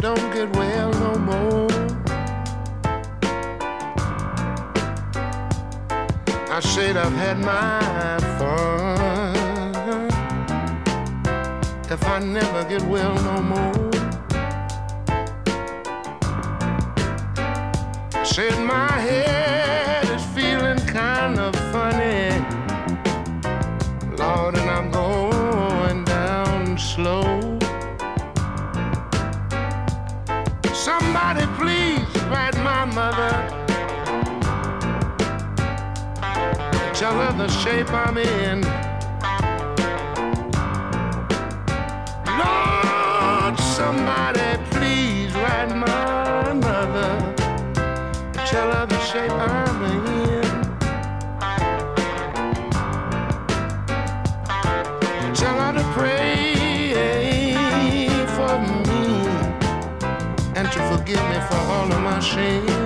don't get well no more. I said I've had my fun. If I never get well no more, I said my mother. Tell her the shape I'm in. Lord, somebody please write my mother. Tell her the shape I'm in. machine.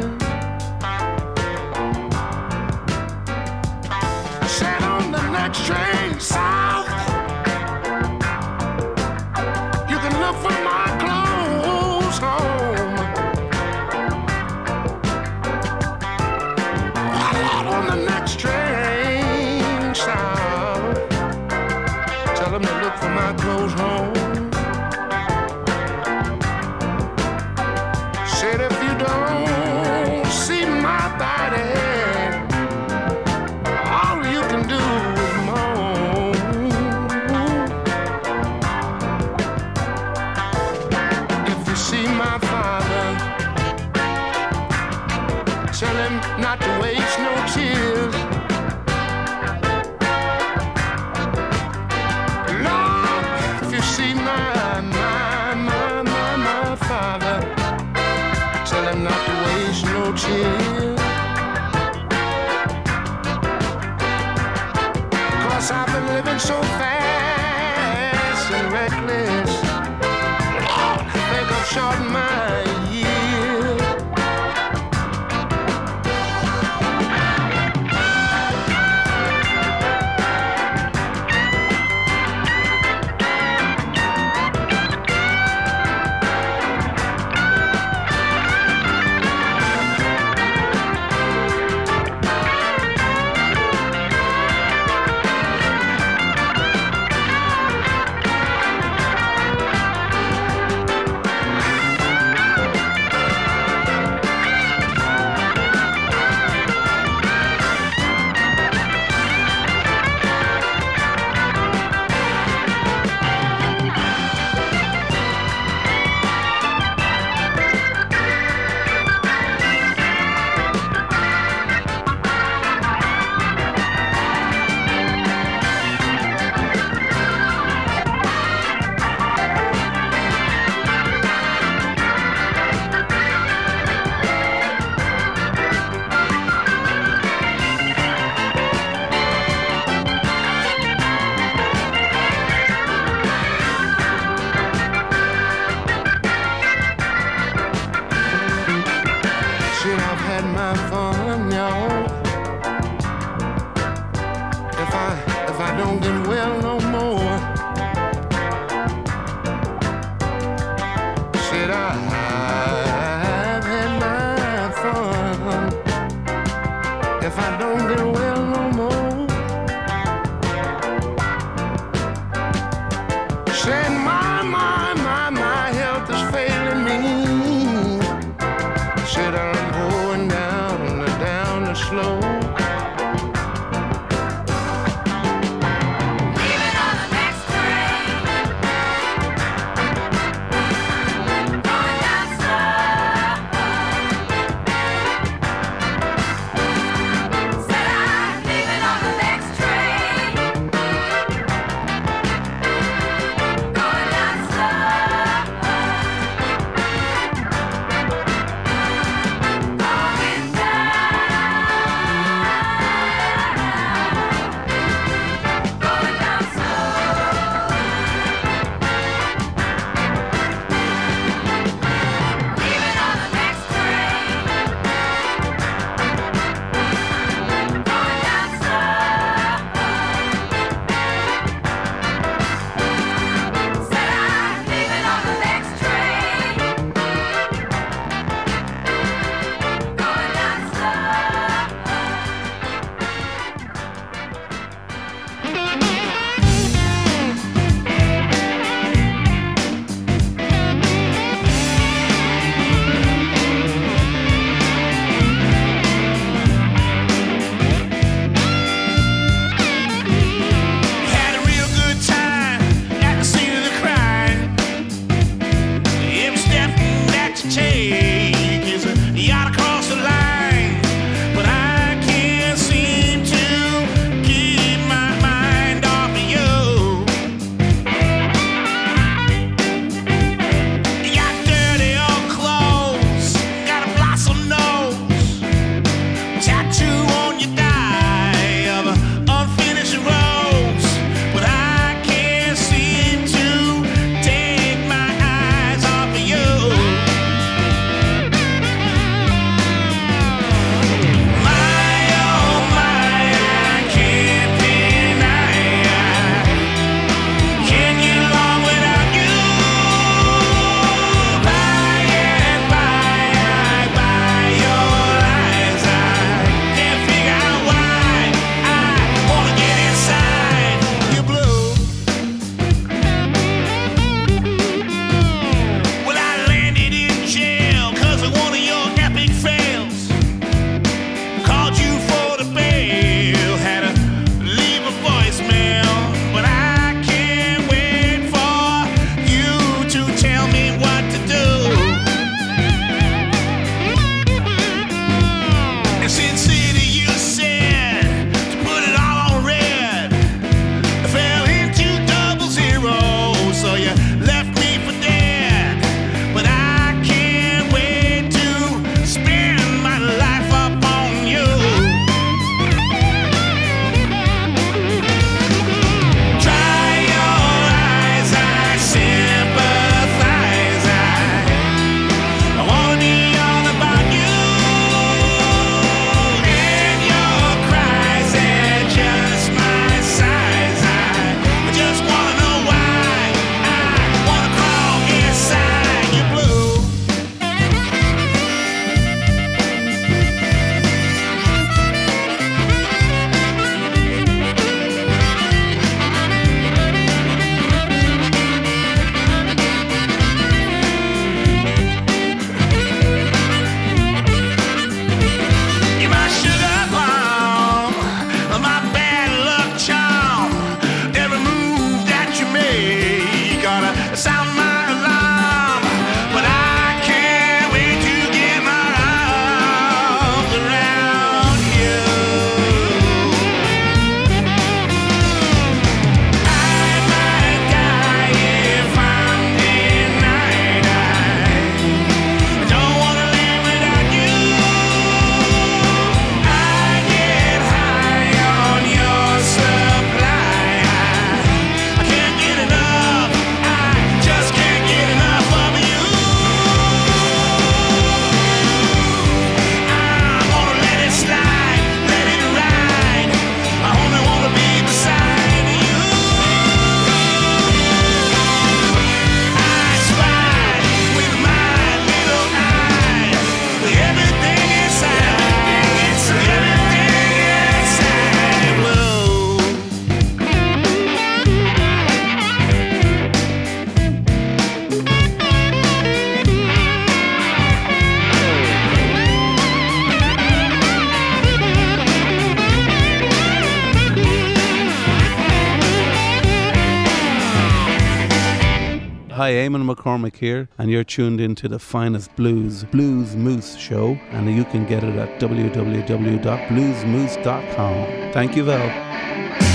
McCormick here, and you're tuned into the finest blues, Blues Moose Show, and you can get it at www.bluesmoose.com. Thank you, Val.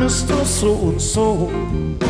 Mr. So and so.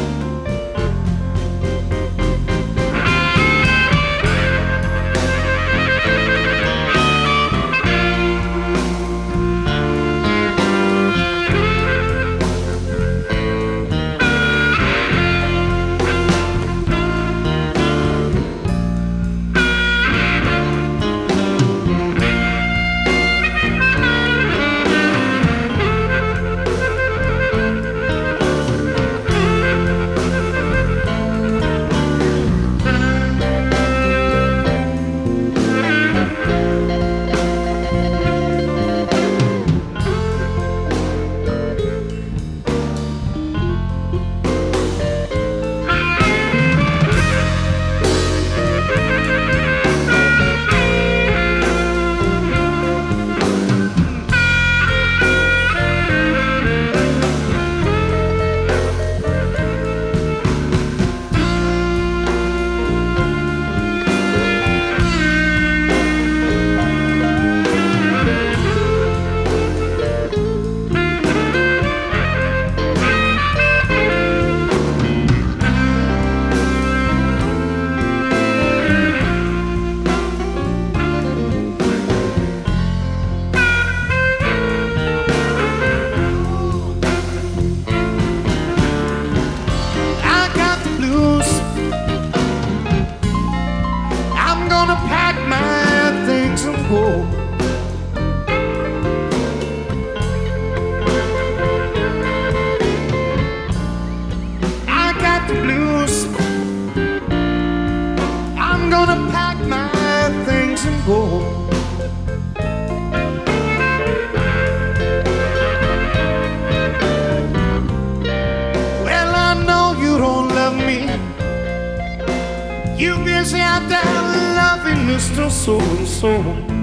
eu sou, eu sou.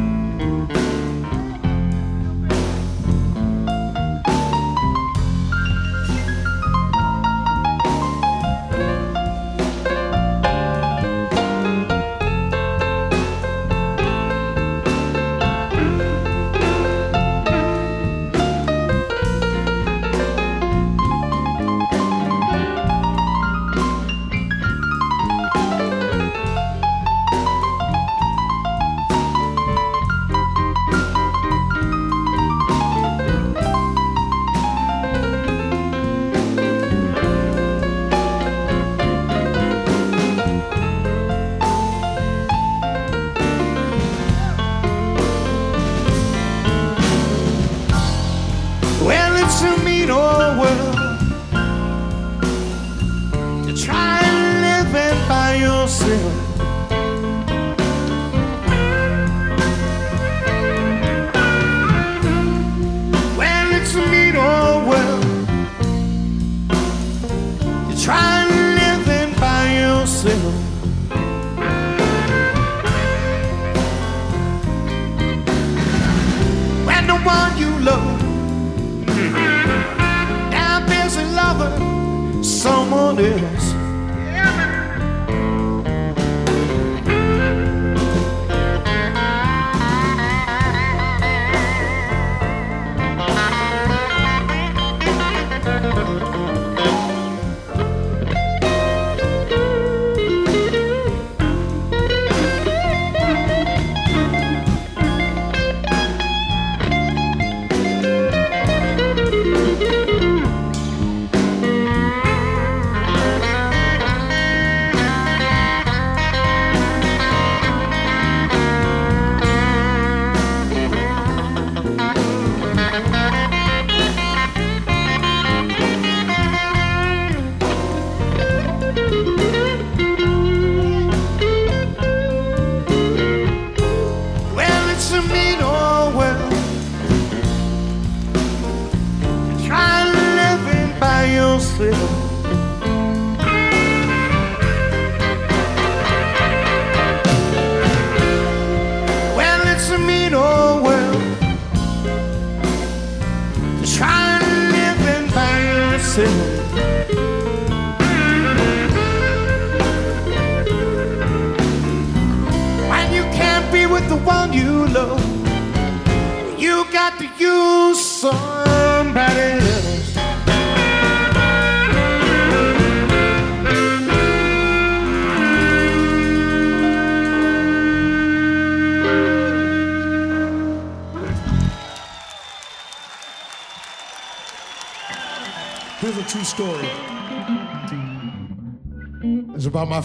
prisioneiro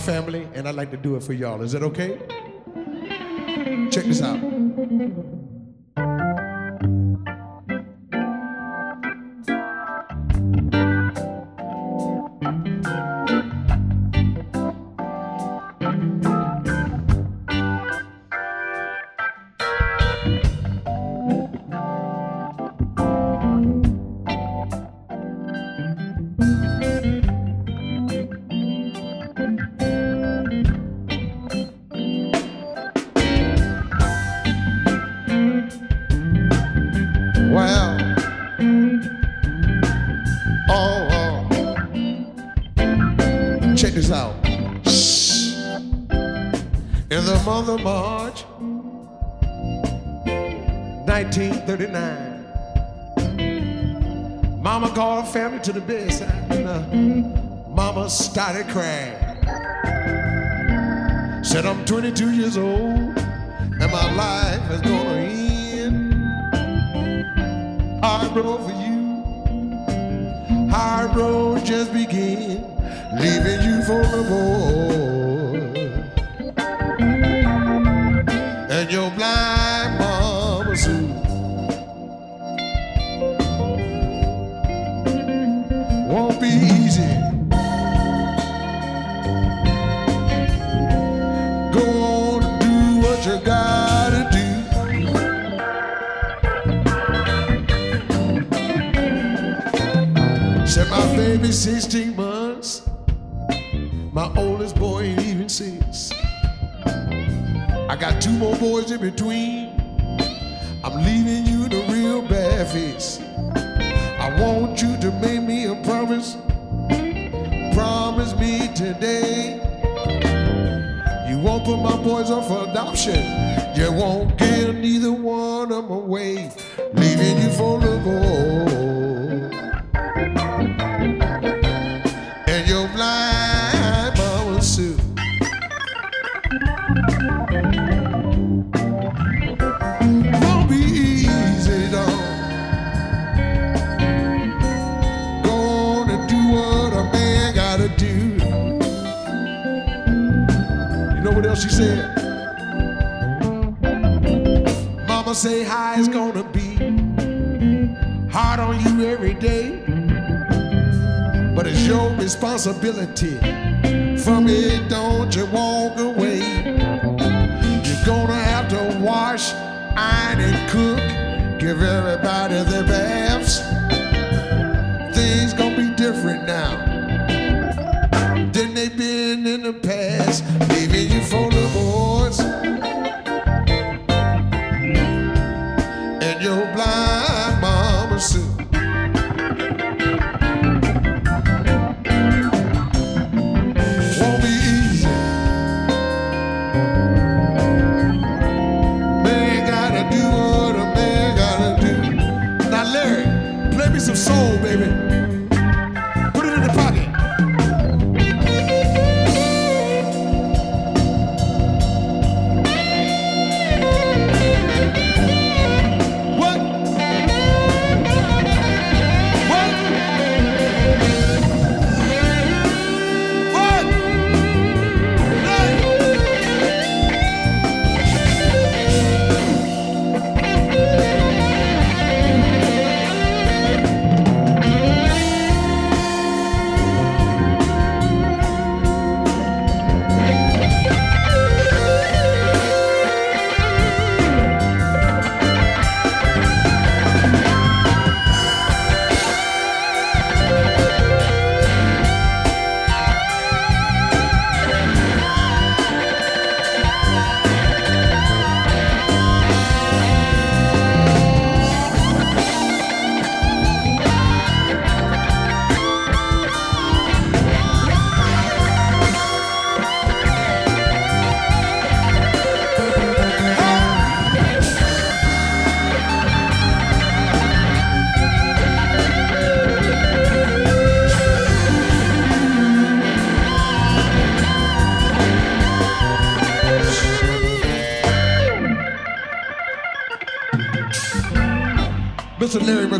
family, and I'd like to do it for y'all. Is that okay? Check this out. face. I want you to make me a promise. Promise me today. You won't put my boys up for adoption. You won't give neither one of them away. Leaving you for the gold. she said. Mama say how it's gonna be hard on you every day, but it's your responsibility. From it, don't you walk away. You're gonna have to wash, iron, and cook. Give everybody their baths.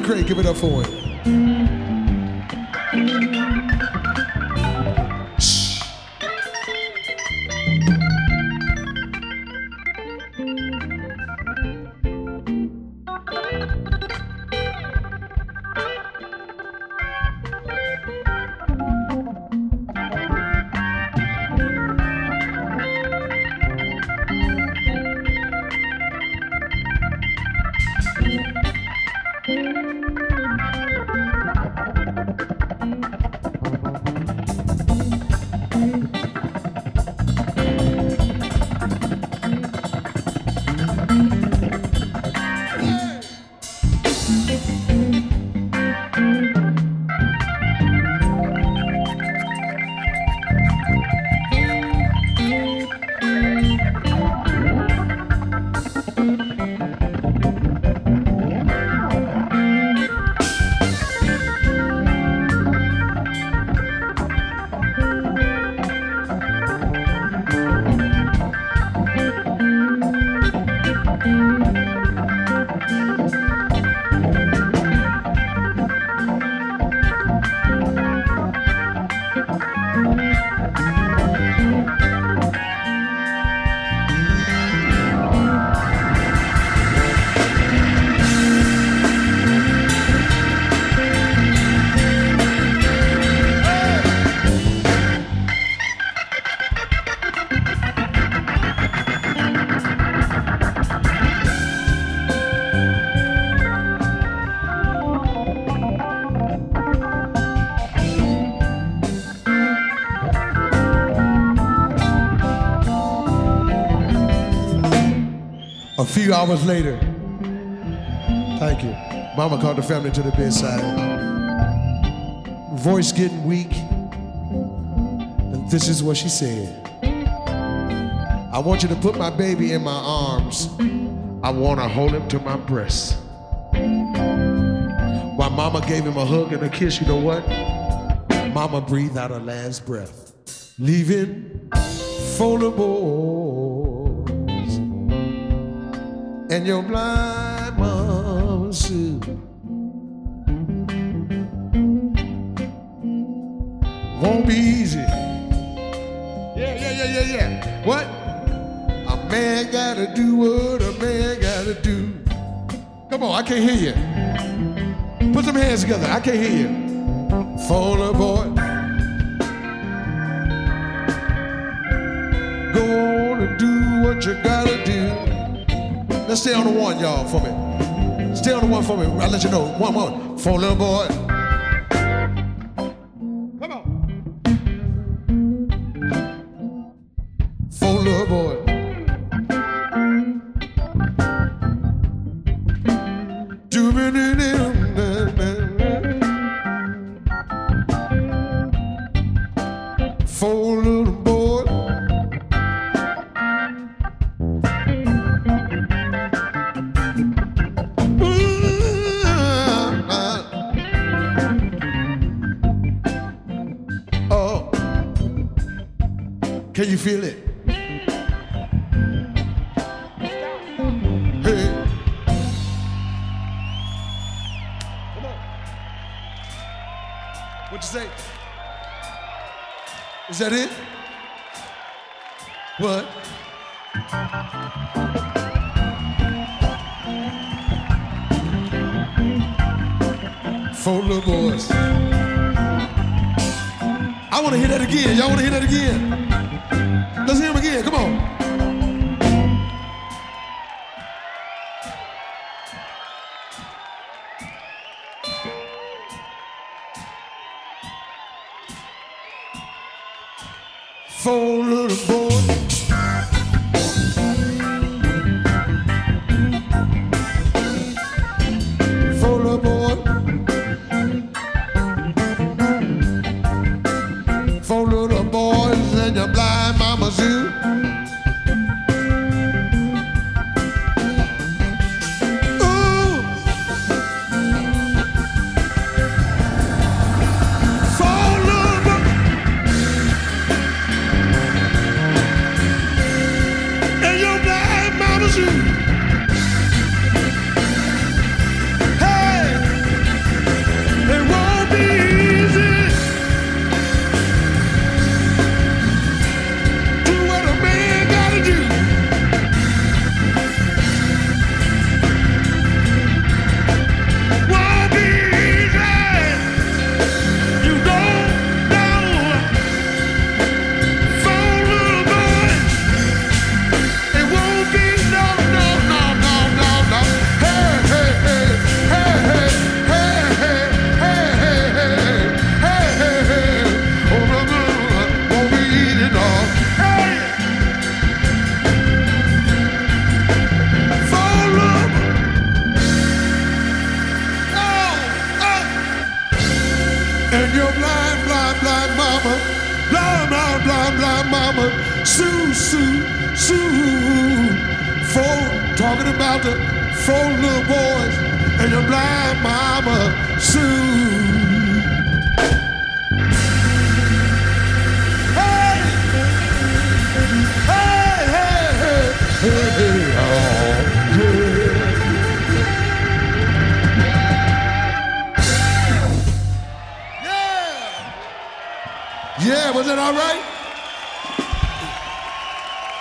McCray. Give it up for him. Few hours later, thank you. Mama called the family to the bedside. Voice getting weak. And this is what she said I want you to put my baby in my arms. I want to hold him to my breast. While mama gave him a hug and a kiss, you know what? Mama breathed out her last breath, leaving foldable and your blind mama Sue. Won't be easy. Yeah, yeah, yeah, yeah, yeah. What? A man gotta do what a man gotta do. Come on, I can't hear you. Put some hands together. I can't hear you. Follow boy. Go on and do what you gotta. Let's stay on the one, y'all, for me. Stay on the one for me. I'll let you know. One more. For little boy. Four little boys. Yeah, was it all right?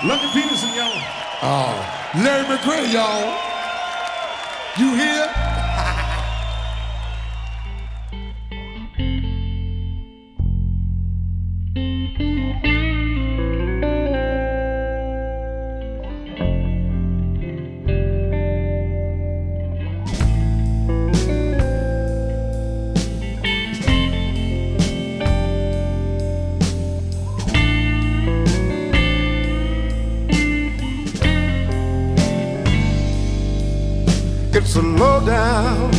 Lucky Peterson, y'all. Oh, Larry McCray, y'all. You here?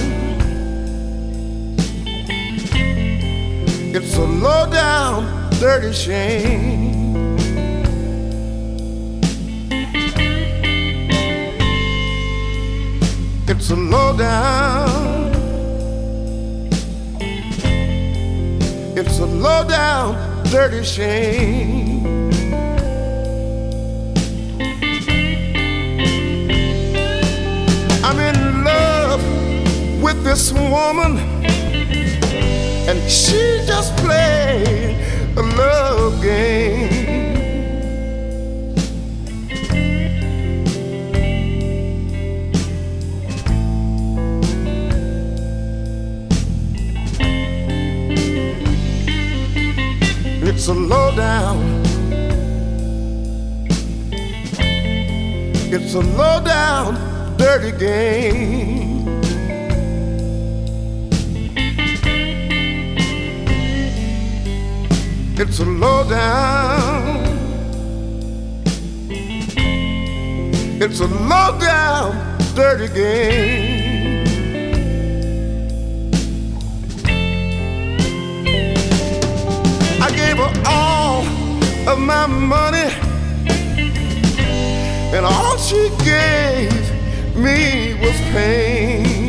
It's a a lowdown, dirty shame. It's a lowdown. It's a lowdown, dirty shame. With this woman, and she just played a love game. It's a lowdown. It's a lowdown, dirty game. It's a lowdown. It's a lowdown, dirty game. I gave her all of my money, and all she gave me was pain.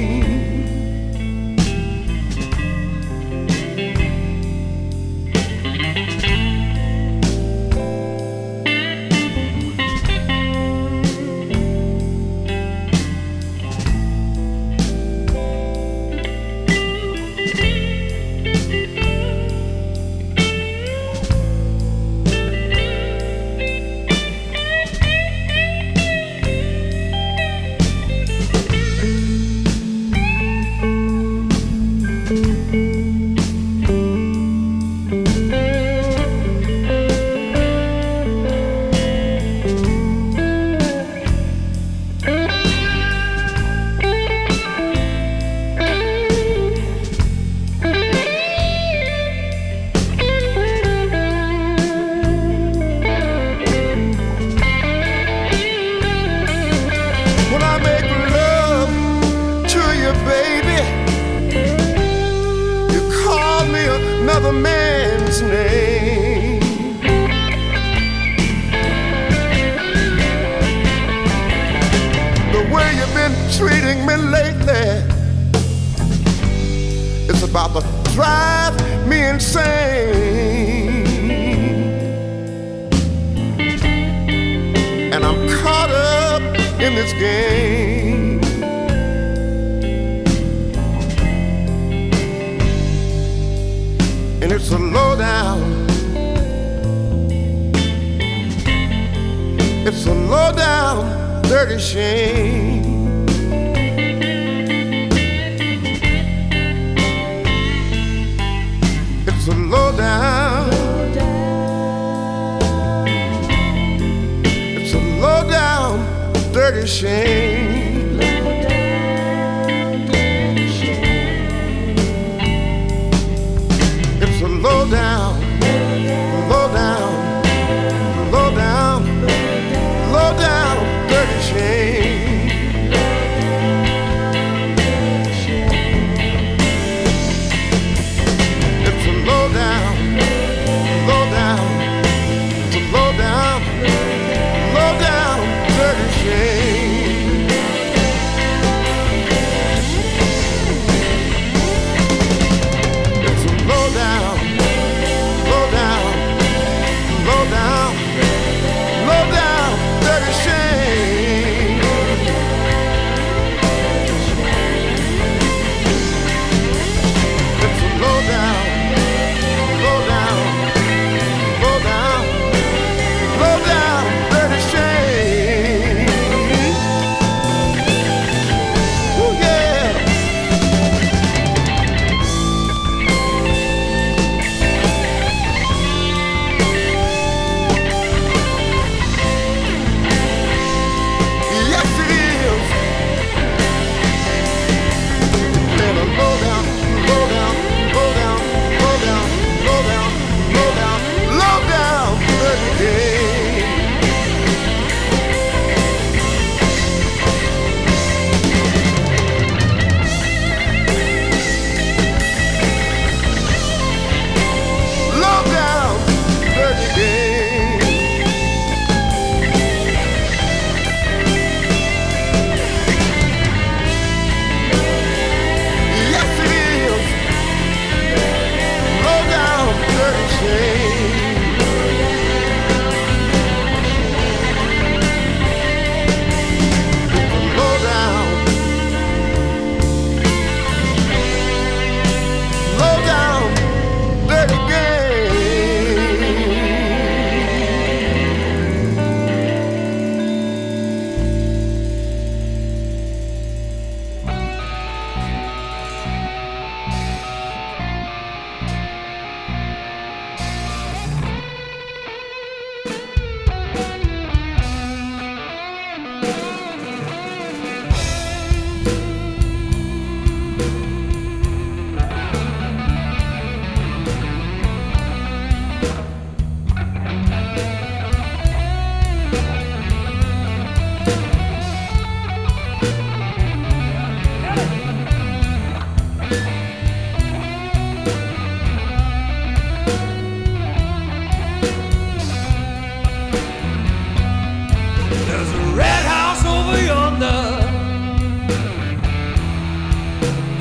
Shame.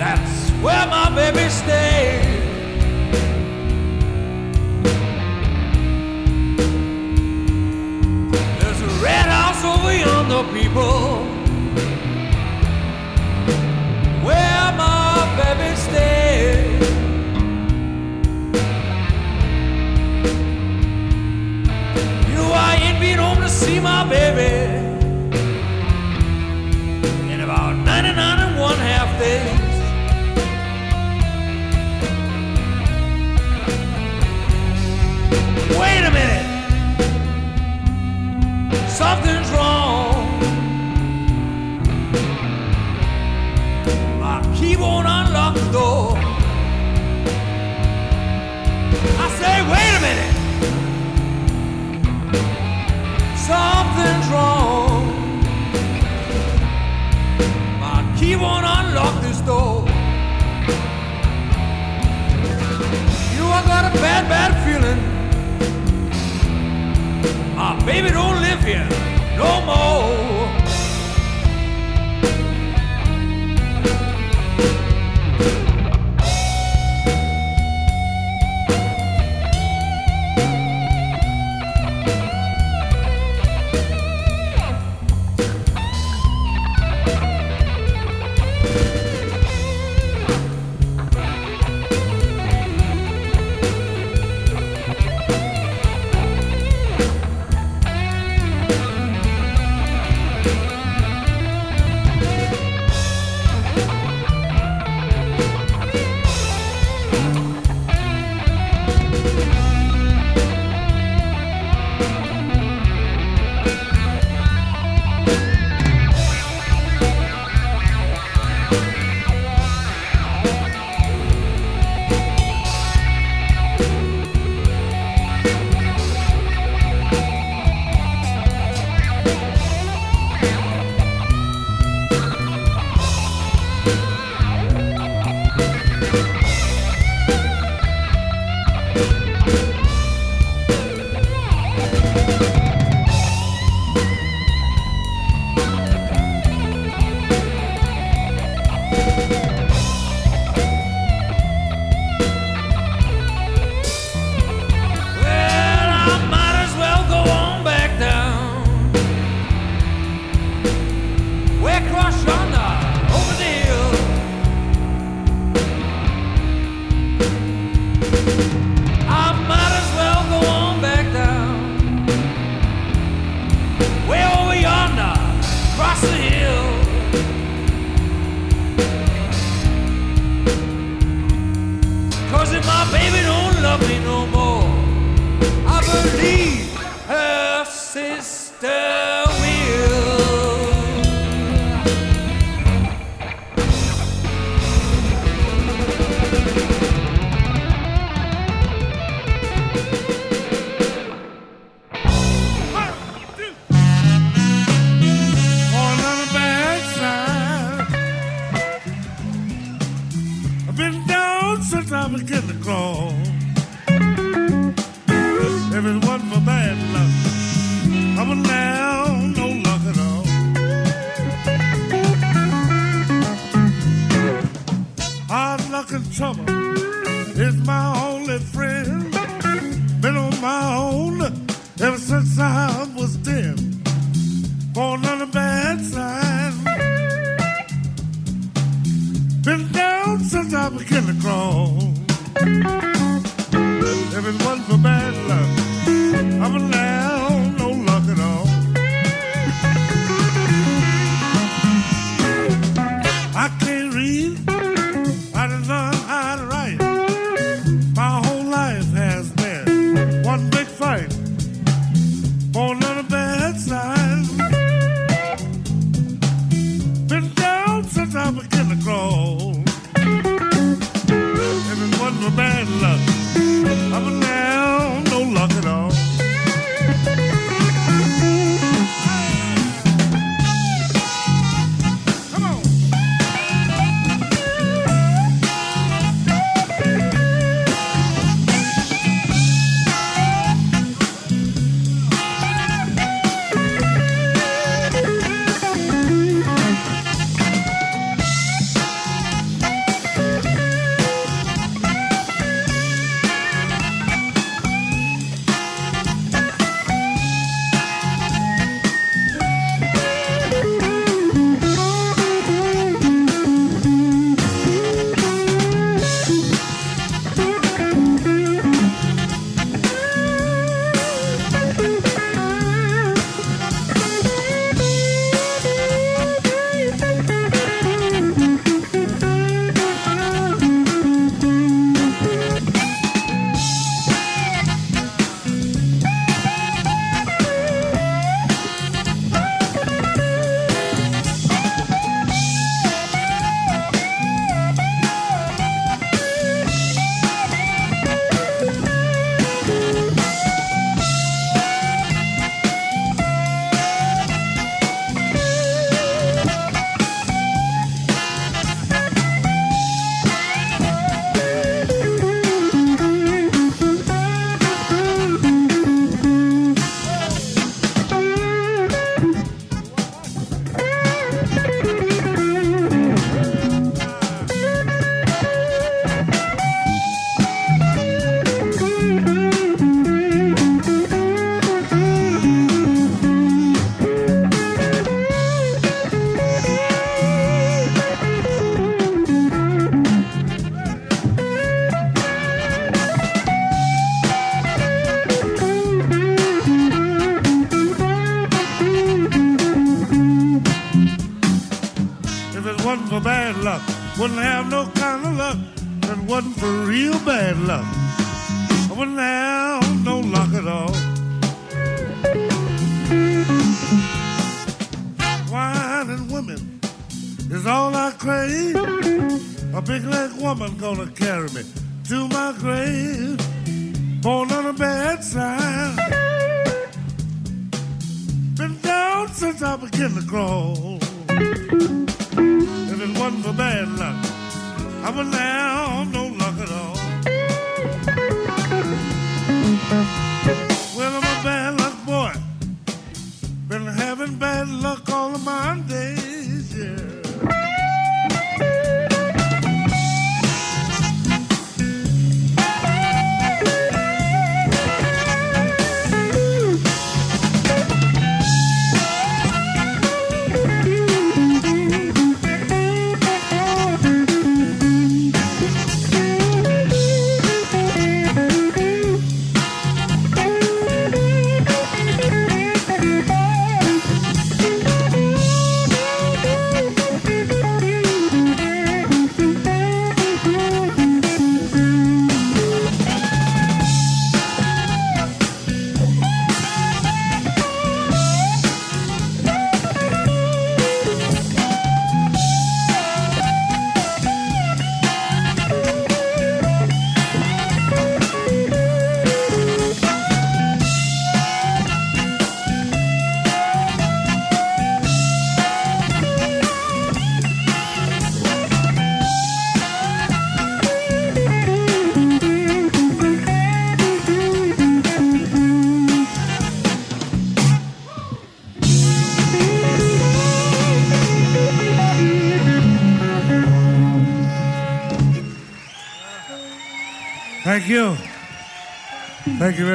That's where my baby stays. There's a red house over yonder, people. Where my baby stays. You know I ain't been home to see my baby in about 99 and one half days. door. I say, wait a minute. Something's wrong. My key won't unlock this door. You know, I got a bad, bad feeling. My baby don't live here no more.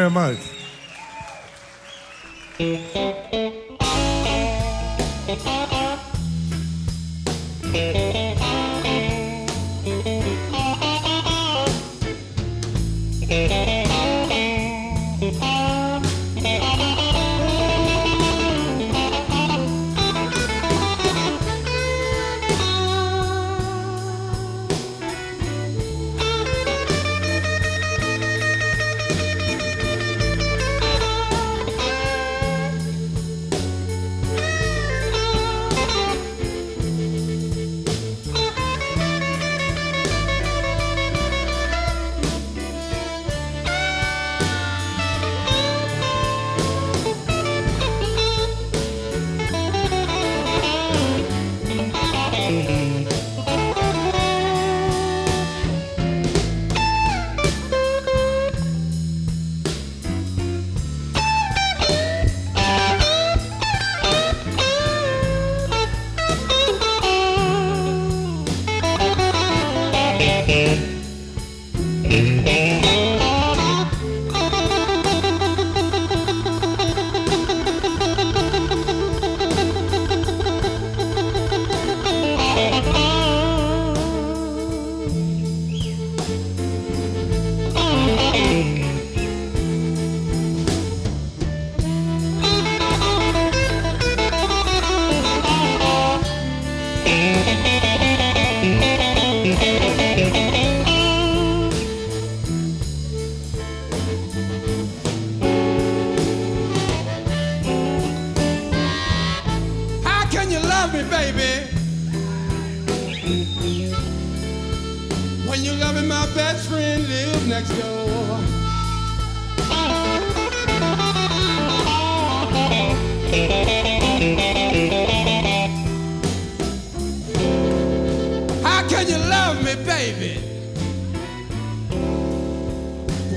very much.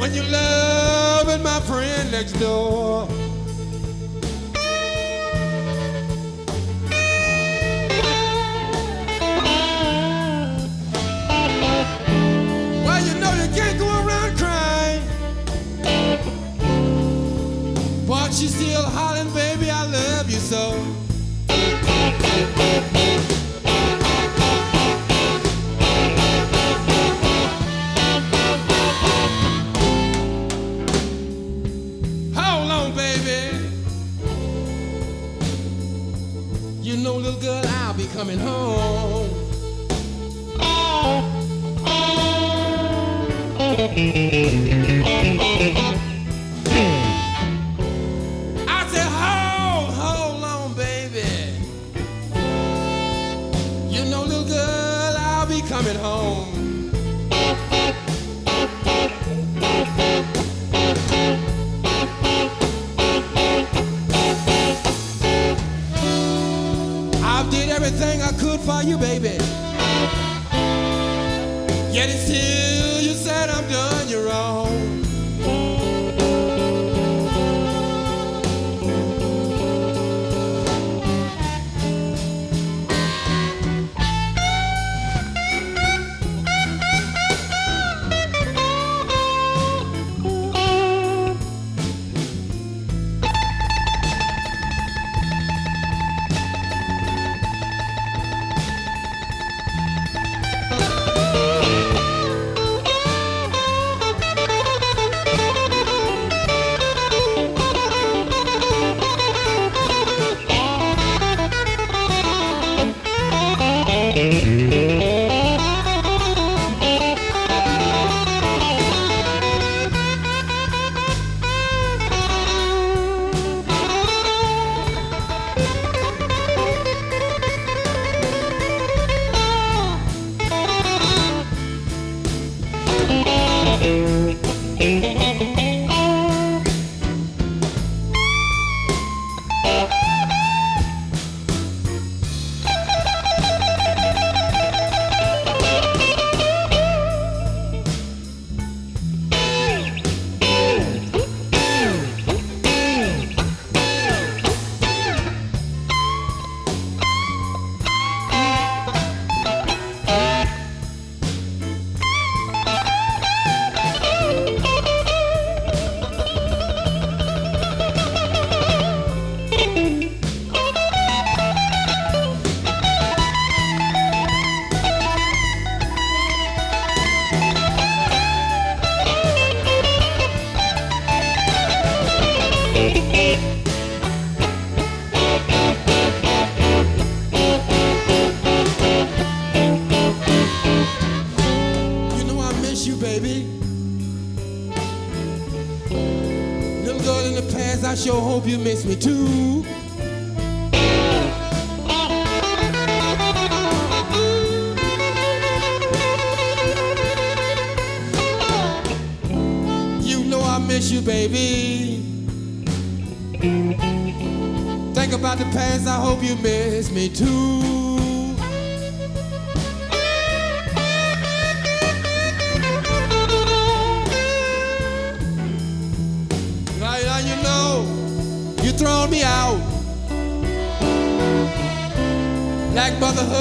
when you're loving my friend next door. Well, you know you can't go around crying, but she's still hollering. coming home.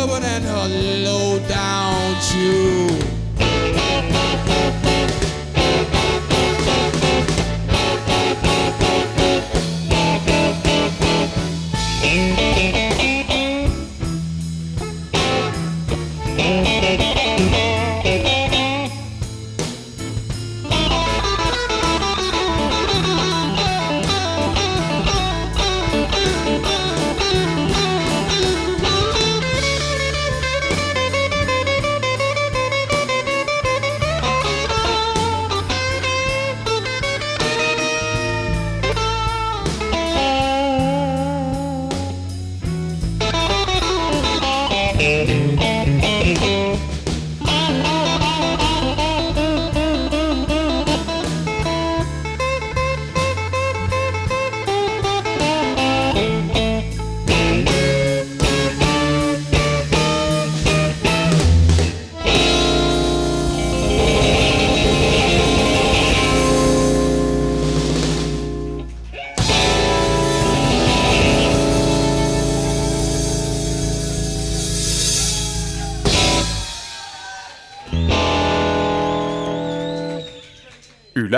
and her low down tune.